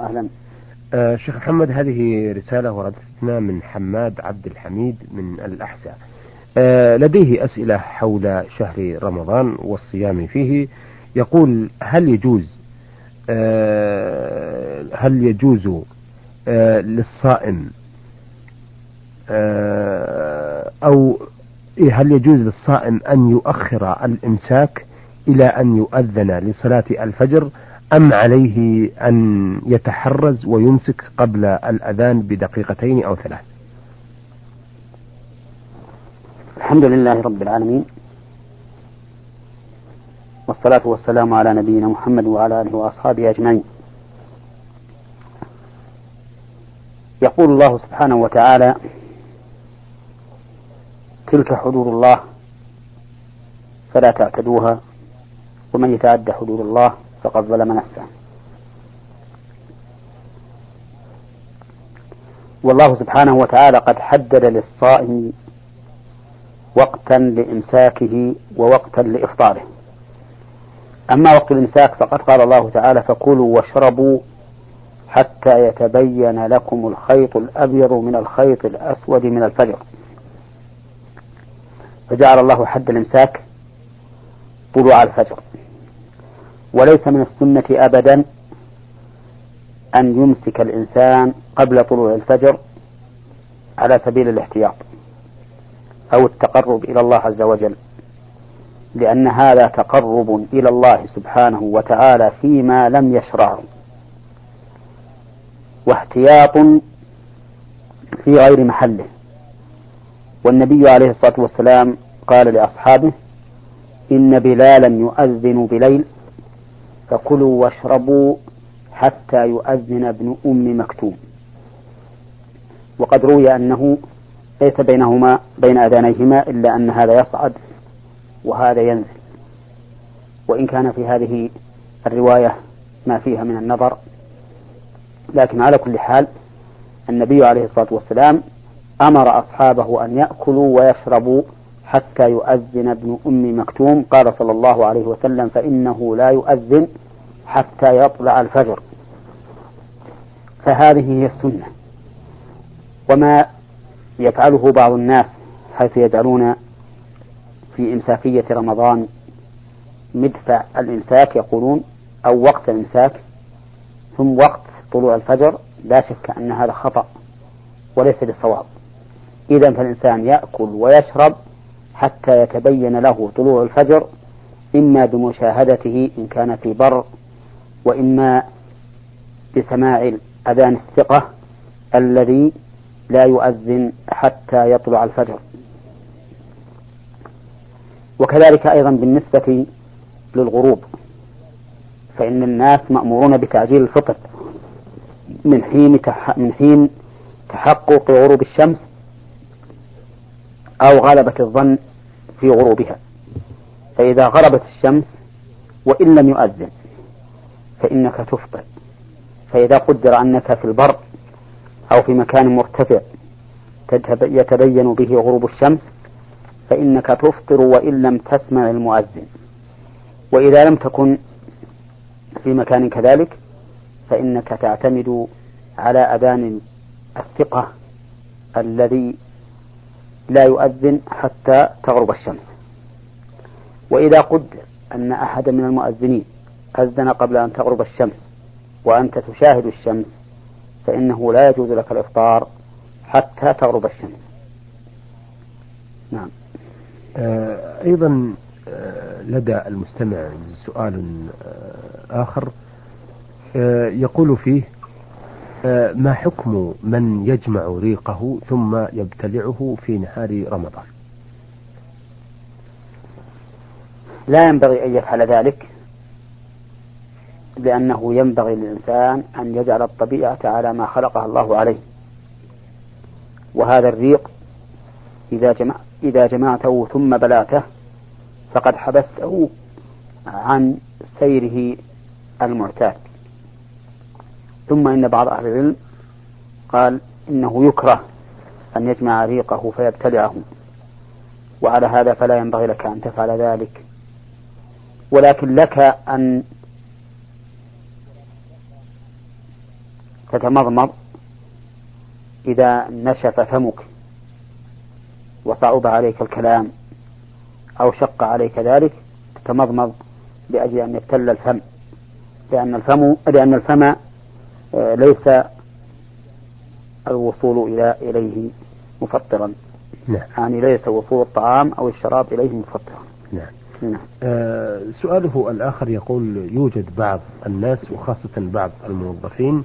أهلا. آه شيخ محمد هذه رسالة وردتنا من حماد عبد الحميد من الأحساء. آه لديه أسئلة حول شهر رمضان والصيام فيه. يقول هل يجوز آه هل يجوز آه للصائم آه أو هل يجوز للصائم أن يؤخر الإمساك إلى أن يؤذن لصلاة الفجر؟ أم عليه أن يتحرز ويمسك قبل الأذان بدقيقتين أو ثلاث؟ الحمد لله رب العالمين. والصلاة والسلام على نبينا محمد وعلى آله وأصحابه أجمعين. يقول الله سبحانه وتعالى تلك حدود الله فلا تعتدوها ومن يتعد حدود الله فقد ظلم نفسه. والله سبحانه وتعالى قد حدد للصائم وقتا لإمساكه ووقتا لإفطاره. أما وقت الإمساك فقد قال الله تعالى فكلوا واشربوا حتى يتبين لكم الخيط الأبيض من الخيط الأسود من الفجر. فجعل الله حد الإمساك طلوع الفجر. وليس من السنة أبدا أن يمسك الإنسان قبل طلوع الفجر على سبيل الاحتياط أو التقرب إلى الله عز وجل لأن هذا تقرب إلى الله سبحانه وتعالى فيما لم يشرعه واحتياط في غير محله. والنبي عليه الصلاة والسلام قال لأصحابه إن بلالا يؤذن بليل فكلوا واشربوا حتى يؤذن ابن أم مكتوم. وقد روي أنه ليس بينهما بين أذانيهما إلا أن هذا يصعد وهذا ينزل. وإن كان في هذه الرواية ما فيها من النظر لكن على كل حال النبي عليه الصلاة والسلام أمر أصحابه أن يأكلوا ويشربوا حتى يؤذن ابن أم مكتوم. قال صلى الله عليه وسلم فإنه لا يؤذن حتى يطلع الفجر. فهذه هي السنة. وما يفعله بعض الناس حيث يجعلون في إمساكية رمضان مدفع الإمساك يقولون أو وقت الإمساك ثم وقت طلوع الفجر لا شك أن هذا خطأ وليس بالصواب إذا فالإنسان يأكل ويشرب حتى يتبين له طلوع الفجر إما بمشاهدته إن كان في بر وإما بسماع أذان الثقة الذي لا يؤذن حتى يطلع الفجر. وكذلك أيضا بالنسبة للغروب فإن الناس مأمورون بتعجيل الفطر من حين من حين تحقق غروب الشمس أو غلبة الظن في غروبها. فإذا غربت الشمس وإن لم يؤذن فإنك تفطر فإذا قدر أنك في البر أو في مكان مرتفع يتبين به غروب الشمس فإنك تفطر وإن لم تسمع المؤذن. وإذا لم تكن في مكان كذلك فإنك تعتمد على أذان الثقة الذي لا يؤذن حتى تغرب الشمس. وإذا قدر أن أحد من المؤذنين أذن قبل أن تغرب الشمس وأنت تشاهد الشمس فإنه لا يجوز لك الإفطار حتى تغرب الشمس. نعم. آه أيضا آه لدى المستمع سؤال آه آخر. آه يقول فيه آه ما حكم من يجمع ريقه ثم يبتلعه في نهار رمضان؟ لا ينبغي أن يفعل ذلك. لأنه ينبغي للإنسان أن يجعل الطبيعة على ما خلقها الله عليه. وهذا الريق إذا جمع إذا جمعته ثم بلعته فقد حبسته عن سيره المعتاد. ثم إن بعض أهل العلم قال إنه يكره أن يجمع ريقه فيبتلعه وعلى هذا فلا ينبغي لك أن تفعل ذلك. ولكن لك أن تتمضمض إذا نشف فمك وصعب عليك الكلام أو شق عليك ذلك تتمضمض لأجل أن يبتل الفم لأن الفم لأن الفم آه، ليس الوصول إلى إليه مفطرا نعم. يعني ليس وصول الطعام أو الشراب إليه مفطرا نعم. نعم. آه سؤاله الآخر يقول يوجد بعض الناس وخاصة بعض الموظفين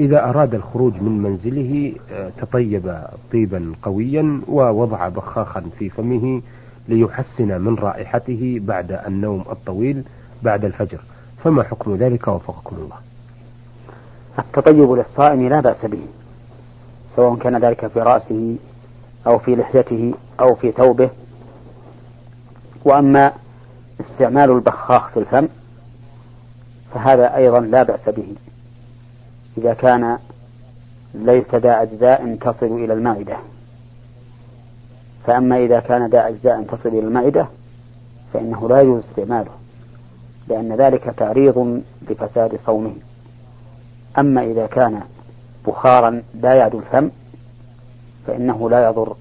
إذا أراد الخروج من منزله آه تطيب طيبا قويا ووضع بخاخا في فمه ليحسن من رائحته بعد النوم الطويل بعد الفجر. فما حكم ذلك؟ وفقكم الله. التطيب للصائم لا بأس به سواء كان ذلك في رأسه أو في لحيته أو في ثوبه. وأما استعمال البخاخ في الفم فهذا أيضا لا بأس به. إذا كان ليس ذا أجزاء تصل إلى المعدة فأما إذا كان ذا أجزاء تصل إلى المعدة فإنه لا يجوز استعماله لأن ذلك تعريض لفساد صومه. أما إذا كان بخارا لا يعدو الفم فإنه لا يضر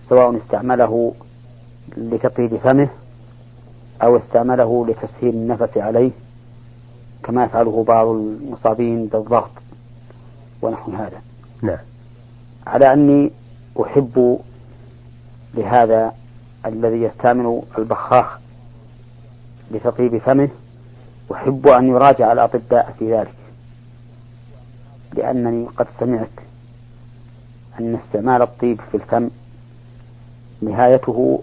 سواء استعمله لتطيب فمه أو استعمله لتسهيل النفس عليه. كما يفعله بعض المصابين بالضغط ونحو هذا. نعم. على أني أحب لهذا الذي يستعمل البخاخ لتطيب فمه أحب أن يراجع الأطباء في ذلك لأنني قد سمعت أن استعمال الطيب في الفم نهايته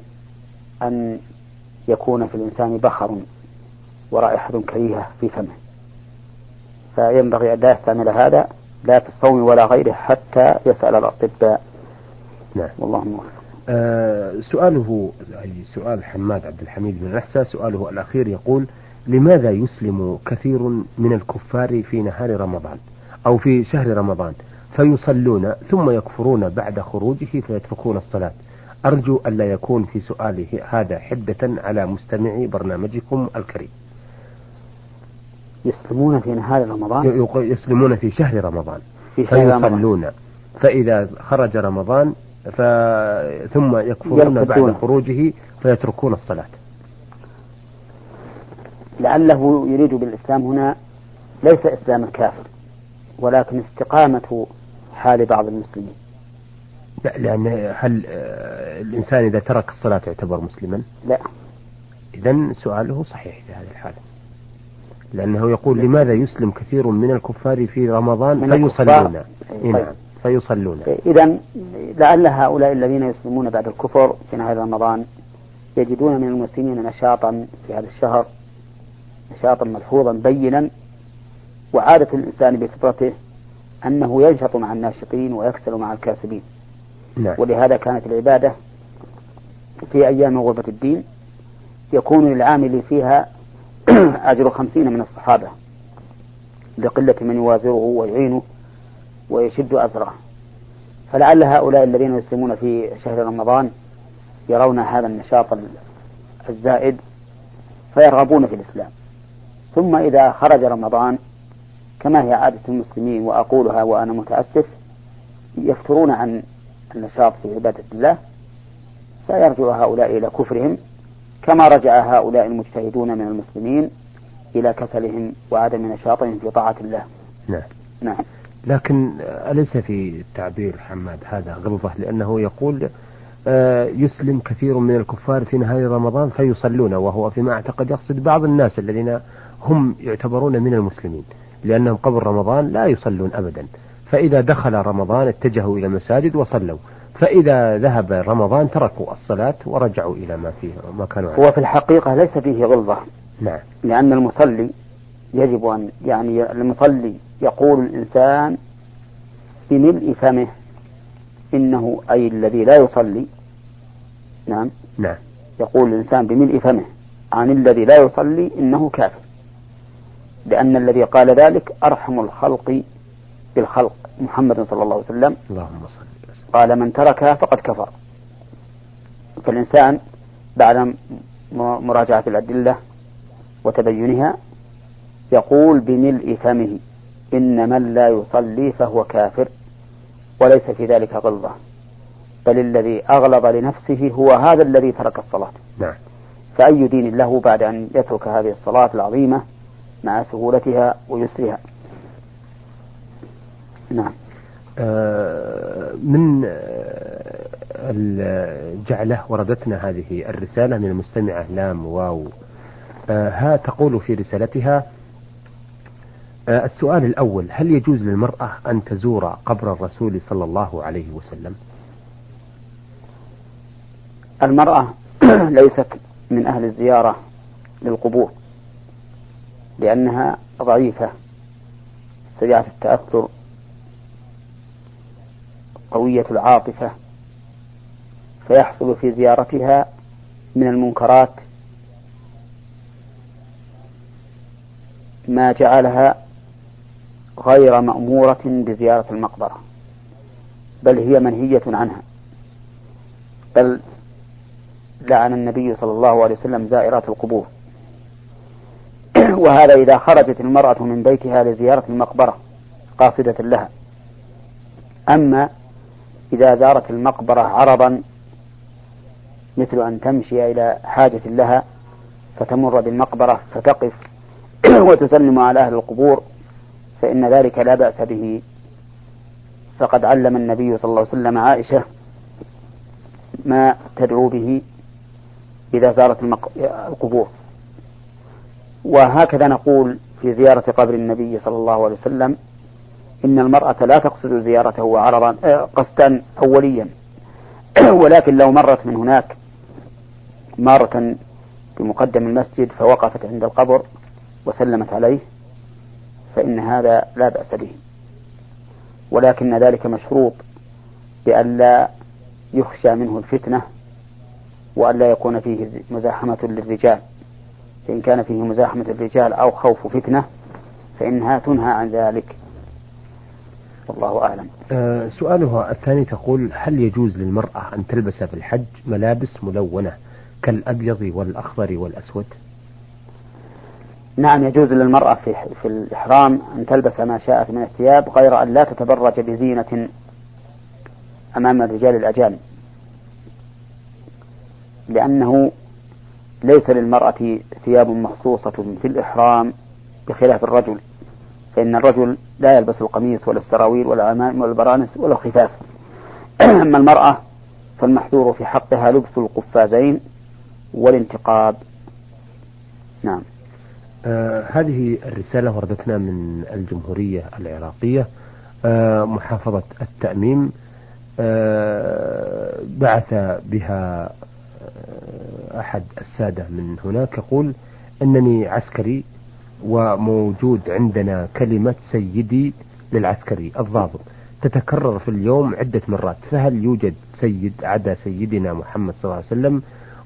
أن يكون في الإنسان بخر ورائحة كريهة في فمه. فينبغي أن لا يستعمل هذا لا في الصوم ولا غيره حتى يسأل الأطباء. نعم. والله موفق. آه سؤاله أي سؤال حماد عبد الحميد بن رحسة سؤاله الأخير يقول لماذا يسلم كثير من الكفار في نهار رمضان أو في شهر رمضان؟ فيصلون ثم يكفرون بعد خروجه فيتركون الصلاة. أرجو ألا يكون في سؤاله هذا حدة على مستمعي برنامجكم الكريم. يسلمون في نهار رمضان؟ يسلمون في شهر رمضان. في شهر فيصلون. رمضان. فإذا خرج رمضان ف... ثم يكفرون بعد خروجه فيتركون الصلاة. لعله يريد بالإسلام هنا ليس إسلام الكافر ولكن استقامة حال بعض المسلمين. لا لأن هل آه، الإنسان إذا ترك الصلاة يعتبر مسلما؟ لا. إذا سؤاله صحيح في هذه الحالة. لأنه يقول لماذا يسلم كثير من الكفار في رمضان فيصلون؟ طيب. نعم فيصلون. إذا لعل هؤلاء الذين يسلمون بعد الكفر في نهاية رمضان يجدون من المسلمين نشاطا في هذا الشهر نشاطا ملحوظا بينا. وعادة الإنسان بفطرته أنه ينشط مع الناشطين ويكسل مع الكاسبين. نعم. ولهذا كانت العبادة في أيام غربة الدين يكون للعامل فيها أجر خمسين من الصحابة. لقلة من يوازره ويعينه ويشد أثره. فلعل هؤلاء الذين يسلمون في شهر رمضان يرون هذا النشاط الزائد فيرغبون في الإسلام. ثم إذا خرج رمضان كما هي عادة المسلمين وأقولها وأنا متأسف يفترون عن النشاط في عبادة الله فيرجع هؤلاء إلى كفرهم كما رجع هؤلاء المجتهدون من المسلمين إلى كسلهم وعدم نشاطهم في طاعة الله. نعم. نعم. لكن أليس في التعبير حماد هذا غلظة؟ لأنه يقول آه، يسلم كثير من الكفار في نهاية رمضان فيصلون وهو فيما أعتقد يقصد بعض الناس الذين هم يعتبرون من المسلمين لأنهم قبل رمضان لا يصلون أبدا. فإذا دخل رمضان اتجهوا إلى المساجد وصلوا. فإذا ذهب رمضان تركوا الصلاة ورجعوا إلى ما فيه ما كانوا عليه. هو في الحقيقة ليس فيه غلظة. نعم. لأن المصلي يجب أن يعني المصلي يقول الإنسان بملء فمه إنه أي الذي لا يصلي. نعم. نعم. يقول الإنسان بملء فمه عن الذي لا يصلي إنه كافر. لأن الذي قال ذلك أرحم الخلق بالخلق محمد صلى الله عليه وسلم. اللهم صل. قال من تركها فقد كفر. فالإنسان بعد مراجعة الأدلة وتبينها يقول بملء فمه إن من لا يصلي فهو كافر وليس في ذلك غلظة بل الذي أغلظ لنفسه هو هذا الذي ترك الصلاة. نعم. فأي دين له بعد أن يترك هذه الصلاة العظيمة مع سهولتها ويسرها؟ نعم. من جعله وردتنا هذه الرسالة من المستمعة لام واو. آه، ها تقول في رسالتها آه، السؤال الأول هل يجوز للمرأة أن تزور قبر الرسول صلى الله عليه وسلم؟ المرأة ليست من أهل الزيارة للقبور لأنها ضعيفة سريعة التأثر قوية العاطفة فيحصل في زيارتها من المنكرات ما جعلها غير مأمورة بزيارة المقبرة بل هي منهية عنها. بل لعن النبي صلى الله عليه وسلم زائرات القبور. وهذا إذا خرجت المرأة من بيتها لزيارة المقبرة قاصدة لها. أما إذا زارت المقبرة عرضا مثل أن تمشي إلى حاجة لها فتمر بالمقبرة فتقف وتسلم على أهل القبور فإن ذلك لا بأس به. فقد علم النبي صلى الله عليه وسلم عائشة ما تدعو به إذا زارت القبور. وهكذا نقول في زيارة قبر النبي صلى الله عليه وسلم إن المرأة لا تقصد زيارته عرضا آه، قصدا أوليا. ولكن لو مرت من هناك مارة بمقدم المسجد فوقفت عند القبر وسلمت عليه فإن هذا لا بأس به. ولكن ذلك مشروط بأن لا يخشى منه الفتنة وأن لا يكون فيه مزاحمة للرجال. فإن كان فيه مزاحمة الرجال أو خوف فتنة فإنها تنهى عن ذلك. والله أعلم. أه سؤالها الثاني تقول هل يجوز للمرأة أن تلبس في الحج ملابس ملونة كالأبيض والأخضر والأسود؟ نعم يجوز للمرأة في, في الإحرام أن تلبس ما شاءت من الثياب غير أن لا تتبرج بزينة أمام الرجال الأجانب. لأنه ليس للمرأة ثياب مخصوصة في الإحرام بخلاف الرجل. فإن الرجل لا يلبس القميص ولا السراويل ولا العمائم ولا البرانس ولا الخفاف. أما المرأة فالمحظور في حقها لبس القفازين والانتقاب. نعم. آه هذه الرسالة وردتنا من الجمهورية العراقية آه محافظة التأميم آه بعث بها آه، أحد السادة من هناك يقول أنني عسكري وموجود عندنا كلمة سيدي للعسكري الضابط. تتكرر في اليوم عدة مرات. فهل يوجد سيد عدا سيدنا محمد صلى الله عليه وسلم؟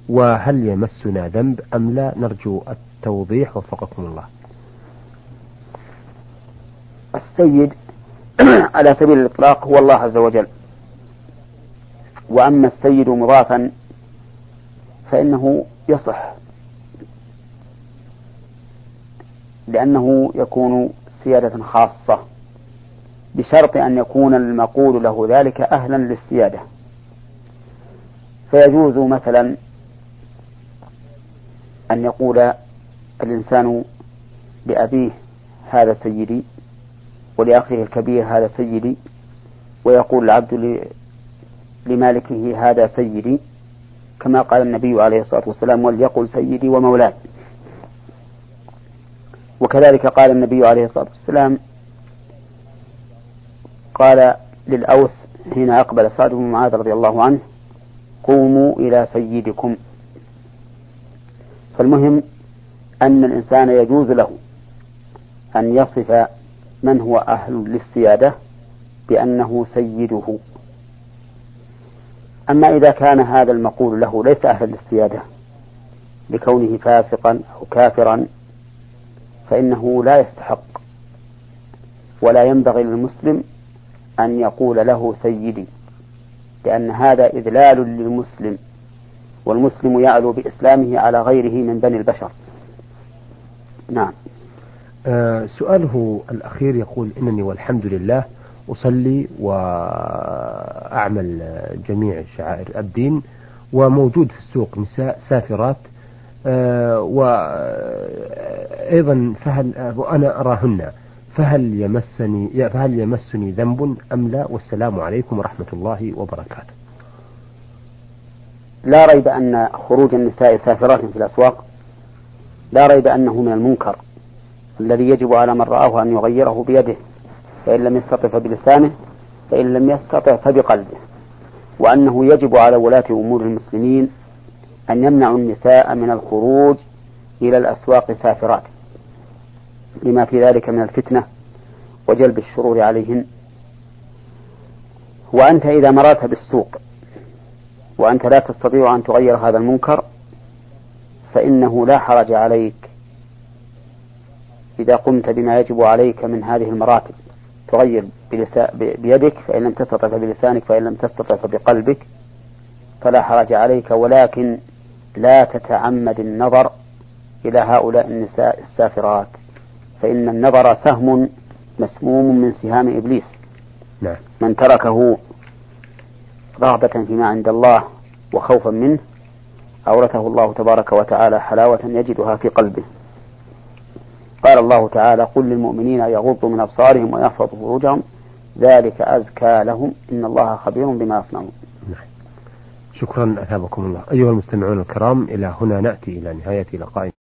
وهل يمسنا ذنب أم لا؟ نرجو التوضيح. وفقكم الله. السيد على سبيل الإطلاق هو الله عز وجل. وأما السيد مضافا فإنه يصح. لأنه يكون سيادة خاصة بشرط أن يكون المقول له ذلك أهلا للسيادة. فيجوز مثلا أن يقول الإنسان لأبيه هذا سيدي ولأخيه الكبير هذا سيدي ويقول العبد لمالكه هذا سيدي كما قال النبي عليه الصلاة والسلام وليقل سيدي ومولاي وكذلك قال النبي عليه الصلاة والسلام قال للأوس حين أقبل سعد بن معاذ رضي الله عنه قوموا إلى سيدكم. فالمهم أن الإنسان يجوز له أن يصف من هو أهل للسيادة بأنه سيده. أما إذا كان هذا المقول له ليس أهلا للسيادة لكونه فاسقا أو كافرا فإنه لا يستحق. ولا ينبغي للمسلم أن يقول له سيدي لأن هذا إذلال للمسلم والمسلم يعلو بإسلامه على غيره من بني البشر. نعم. آه سؤاله الأخير يقول إنني والحمد لله أصلي وأعمل جميع شعائر الدين وموجود في السوق نساء سافرات وأيضا فهل وأنا أراهن فهل يمسني فهل يمسني ذنب أم لا؟ والسلام عليكم ورحمة الله وبركاته. لا ريب أن خروج النساء سافرات في الأسواق لا ريب أنه من المنكر الذي يجب على من رآه أن يغيره بيده فإن لم يستطع فبلسانه فإن لم يستطع فبقلبه وأنه يجب على ولاة أمور المسلمين أن يمنعوا النساء من الخروج إلى الأسواق سافرات لما في ذلك من الفتنة وجلب الشرور عليهن. وأنت إذا مررت بالسوق وأنت لا تستطيع أن تغير هذا المنكر فإنه لا حرج عليك. إذا قمت بما يجب عليك من هذه المراتب تغير بيدك فإن لم تستطع فبلسانك فإن لم تستطع فبقلبك فلا حرج عليك. ولكن لا تتعمد النظر إلى هؤلاء النساء السافرات فإن النظر سهم مسموم من سهام إبليس نعم. من تركه رغبة فيما عند الله وخوفا منه أورثه الله تبارك وتعالى حلاوة يجدها في قلبه قال الله تعالى قل للمؤمنين يغضوا من أبصارهم ويحفظوا فروجهم ذلك أزكى لهم إن الله خبير بما يصنعون نعم. شكرا أثابكم الله. أيها المستمعون الكرام إلى هنا نأتي إلى نهاية لقائنا.